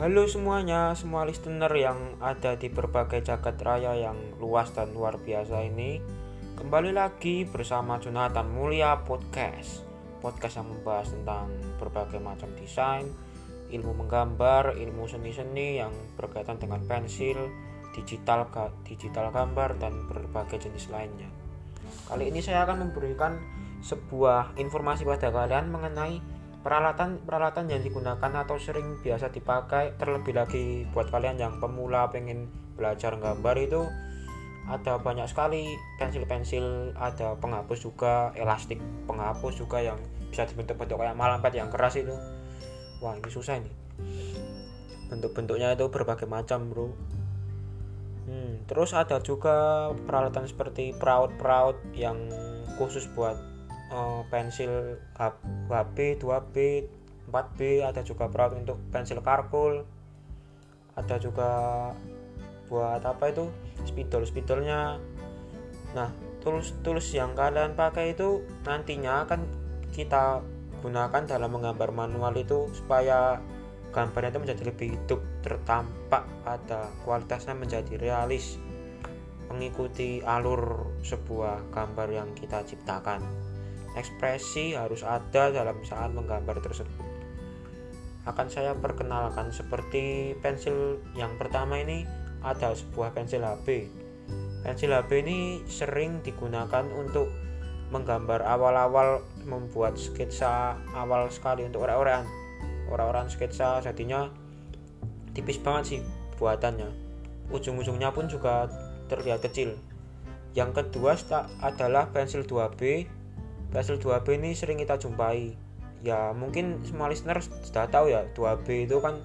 Halo semuanya, semua listener yang ada di berbagai jagat raya yang luas dan luar biasa ini Kembali lagi bersama Jonathan Mulia Podcast. Podcast yang membahas tentang berbagai macam desain Ilmu menggambar, ilmu seni-seni yang berkaitan dengan pensil Digital, digital gambar, dan berbagai jenis lainnya. Kali ini saya akan memberikan sebuah informasi pada kalian mengenai peralatan-peralatan yang digunakan atau sering biasa dipakai terlebih lagi buat kalian yang pemula pengen belajar gambar itu ada banyak sekali pensil-pensil ada penghapus juga elastik penghapus juga yang bisa dibentuk-bentuk kayak malampet yang keras itu. Wah ini susah ini. Bentuk-bentuknya itu berbagai macam bro. Hmm, terus ada juga peralatan seperti peraut-peraut yang khusus buat uh, pensil HB 2B 4B ada juga perawat untuk pensil karkul ada juga buat apa itu spidol spidolnya. Nah tools tools yang kalian pakai itu nantinya akan kita gunakan dalam menggambar manual itu supaya gambarnya itu menjadi lebih hidup tertampak pada kualitasnya menjadi realis mengikuti alur sebuah gambar yang kita ciptakan ekspresi harus ada dalam saat menggambar tersebut. Akan saya perkenalkan seperti pensil yang pertama ini ada sebuah pensil HB pensil HB ini sering digunakan untuk menggambar awal-awal membuat sketsa awal sekali untuk orang-orang orang-orang sketsa jadinya tipis banget sih buatannya. Ujung-ujungnya pun juga terlihat kecil. Yang kedua adalah pensil 2B Pensil 2B ini sering kita jumpai. Ya mungkin semua listener sudah tahu ya 2B itu kan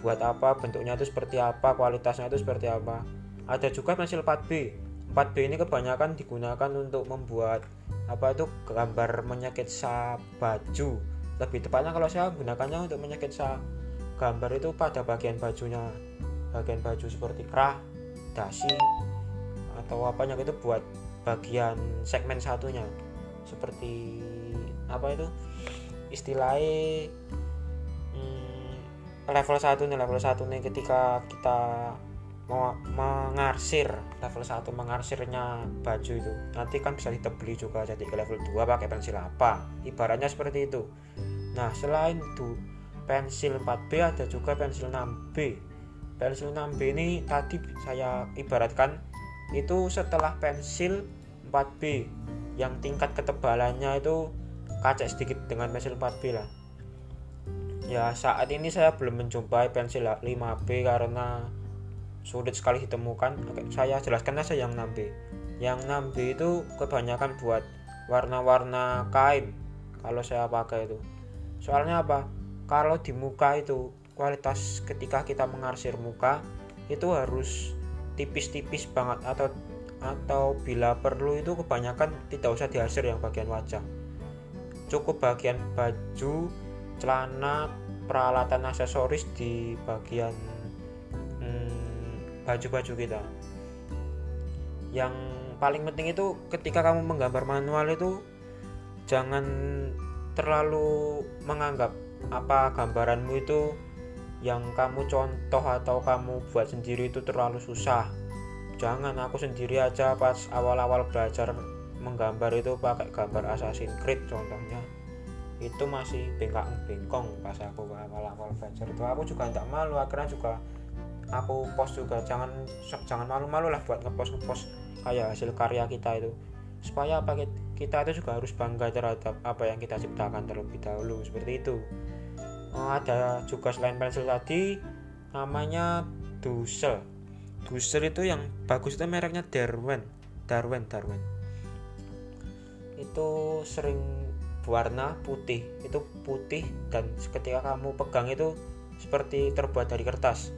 buat apa bentuknya itu seperti apa kualitasnya itu seperti apa. Ada juga pensil 4B 4B ini kebanyakan digunakan untuk membuat apa itu gambar menyeketsa baju. Lebih tepatnya kalau saya gunakannya untuk menyeketsa gambar itu pada bagian bajunya. Bagian baju seperti kerah dasi atau apanya itu buat bagian segmen satunya seperti apa itu istilahnya hmm, level 1 nih level 1 nih ketika kita mau mengarsir level 1 mengarsirnya baju itu. Nanti kan bisa ditebeli juga jadi ke level 2 pakai pensil apa. Ibaratnya seperti itu. Nah selain itu pensil 4B ada juga pensil 6B pensil 6B ini tadi saya ibaratkan itu setelah pensil 4B yang tingkat ketebalannya itu kacak sedikit dengan pensil 4B lah. Ya saat ini saya belum menjumpai pensil 5B karena sulit sekali ditemukan. Oke, saya jelaskan saja yang 6B yang 6B itu kebanyakan buat warna-warna kain kalau saya pakai itu. Soalnya apa? Kalau di muka itu kualitas ketika kita mengarsir muka itu harus tipis-tipis banget atau atau bila perlu itu kebanyakan tidak usah dihasil yang bagian wajah. Cukup bagian baju celana peralatan aksesoris di bagian hmm, baju-baju hmm, kita. Yang paling penting itu ketika kamu menggambar manual itu jangan terlalu menganggap apa gambaranmu itu yang kamu contoh atau kamu buat sendiri itu terlalu susah jangan aku sendiri aja pas awal-awal belajar menggambar itu pakai gambar Assassin's Creed contohnya. Itu masih bengkak-bengkong pas aku awal-awal belajar itu. Aku juga tidak malu akhirnya juga aku post juga. Jangan jangan malu-malu lah buat ngepost ngepost kayak hasil karya kita itu. Supaya apa kita itu juga harus bangga terhadap apa yang kita ciptakan terlebih dahulu seperti itu. Oh, ada juga selain pensil tadi namanya Dussel booster itu yang bagus itu mereknya Darwin Darwin Darwin itu sering warna putih. Itu putih dan ketika kamu pegang itu seperti terbuat dari kertas.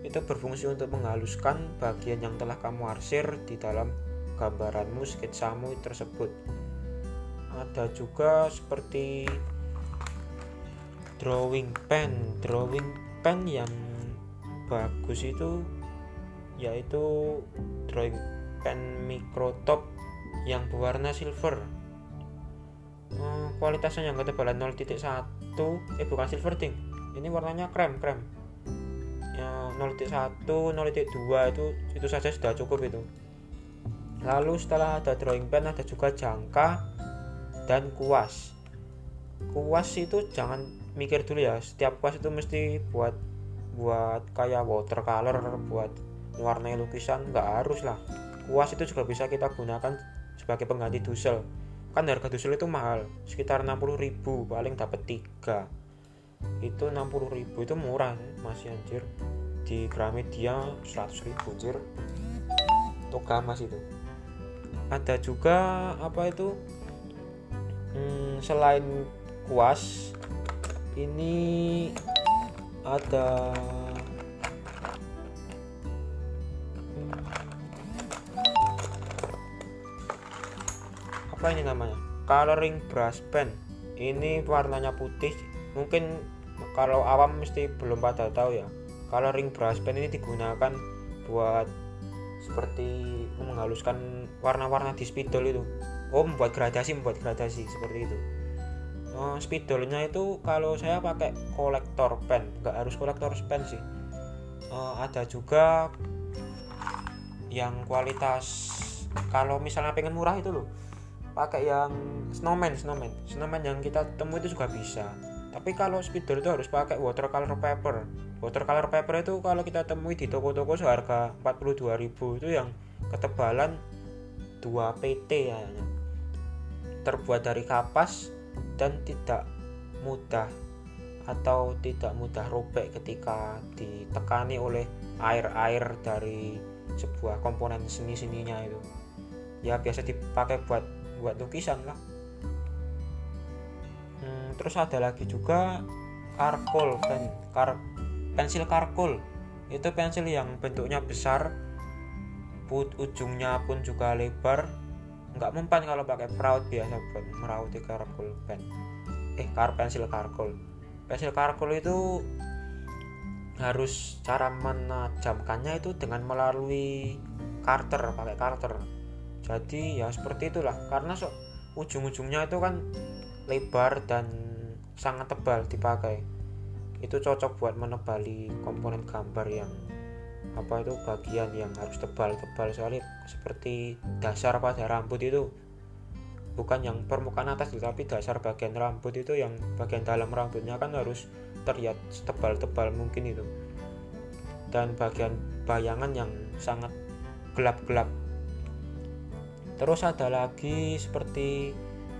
Itu berfungsi untuk menghaluskan bagian yang telah kamu arsir di dalam gambaranmu sketsamu tersebut. Ada juga seperti drawing pen. Drawing pen yang bagus itu yaitu drawing pen micro top yang berwarna silver. Hmm, kualitasnya yang ketebalan 0.1 eh bukan silver ting. Ini warnanya krem krem. Ya 0.1 0.2 itu itu saja sudah cukup itu. Lalu setelah ada drawing pen ada juga jangka dan kuas. Kuas itu jangan mikir dulu ya setiap kuas itu mesti buat buat kayak watercolor buat warnai lukisan nggak harus lah. Kuas itu juga bisa kita gunakan sebagai pengganti dusel. Kan harga dusel itu mahal sekitar 60.000 paling dapat tiga. Itu 60.000 itu murah masih anjir di Gramedia 100.000 anjir. Toga mas itu. Ada juga apa itu? Hmm, selain kuas ini ada apa ini namanya? Coloring brush pen ini warnanya putih. Mungkin kalau awam mesti belum pada tahu ya. Coloring brush pen ini digunakan buat seperti menghaluskan warna-warna di spidol itu. Oh membuat gradasi membuat gradasi seperti itu. Uh, spidolnya itu kalau saya pakai kolektor pen. Nggak harus kolektor pen sih. Uh, ada juga yang kualitas kalau misalnya pengen murah itu loh pakai yang snowman snowman. Snowman yang kita temui itu juga bisa. Tapi kalau spidol itu harus pakai watercolor paper. Watercolor paper itu kalau kita temui di toko-toko seharga 42.000 itu yang ketebalan 2 pt ya terbuat dari kapas dan tidak mudah atau tidak mudah robek ketika ditekani oleh air-air dari sebuah komponen seni-seninya itu. Ya biasa dipakai buat buat lukisan lah. Hmm, terus ada lagi juga karkol pen kar, pensil karkol. Itu pensil yang bentuknya besar put ujungnya pun juga lebar. Nggak mempan kalau pakai peraut biasa buat merauti karkol pen eh kar pensil karkol. Pensil karkol itu harus cara menajamkannya itu dengan melalui karter pakai karter jadi ya seperti itulah. Karena so, ujung-ujungnya itu kan lebar dan sangat tebal dipakai. Itu cocok buat menebali komponen gambar yang apa itu bagian yang harus tebal-tebal. Sekali seperti dasar pada rambut itu bukan yang permukaan atas tapi dasar bagian rambut itu yang bagian dalam rambutnya kan harus terlihat tebal-tebal mungkin itu. Dan bagian bayangan yang sangat gelap-gelap terus ada lagi seperti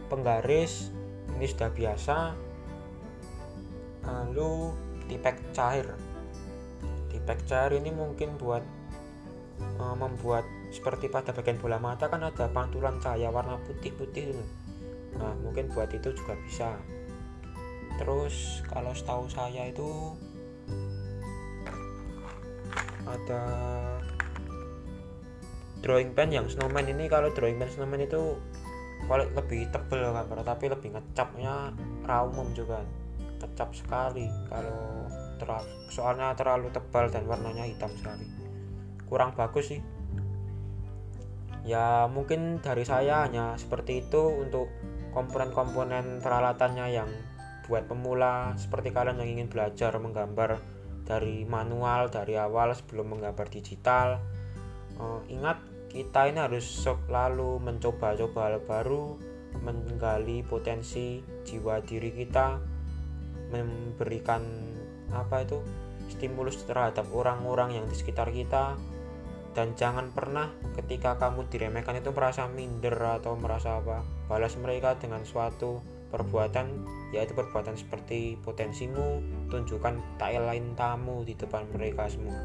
penggaris ini sudah biasa. Lalu tipek cair. Tipek cair ini mungkin buat uh, membuat seperti pada bagian bola mata kan ada pantulan cahaya warna putih-putih nah mungkin buat itu juga bisa. Terus kalau setahu saya itu ada drawing pen yang snowman ini kalau drawing pen snowman itu kalau lebih tebel kan tapi lebih ngecapnya raumum juga ngecap sekali kalau terlalu soalnya terlalu tebal dan warnanya hitam sekali. Kurang bagus sih. Ya mungkin dari saya hanya seperti itu untuk komponen-komponen peralatannya yang buat pemula. Seperti kalian yang ingin belajar menggambar dari manual dari awal sebelum menggambar digital uh, ingat kita ini harus selalu mencoba-coba hal baru menggali potensi jiwa diri kita memberikan apa itu stimulus terhadap orang-orang yang di sekitar kita. Dan jangan pernah ketika kamu diremehkan itu merasa minder atau merasa apa balas mereka dengan suatu perbuatan yaitu perbuatan seperti potensimu tunjukkan tak lain tamu di depan mereka semua.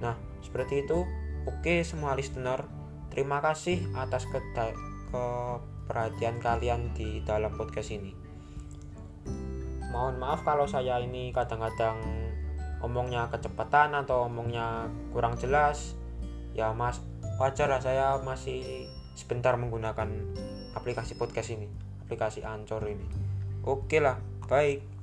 Nah seperti itu oke semua listener terima kasih atas ke keperhatian kalian di dalam podcast ini. Mohon maaf kalau saya ini kadang-kadang omongnya kecepatan atau omongnya kurang jelas. Ya mas wajar lah saya masih sebentar menggunakan aplikasi podcast ini aplikasi ancor ini. Oke lah baik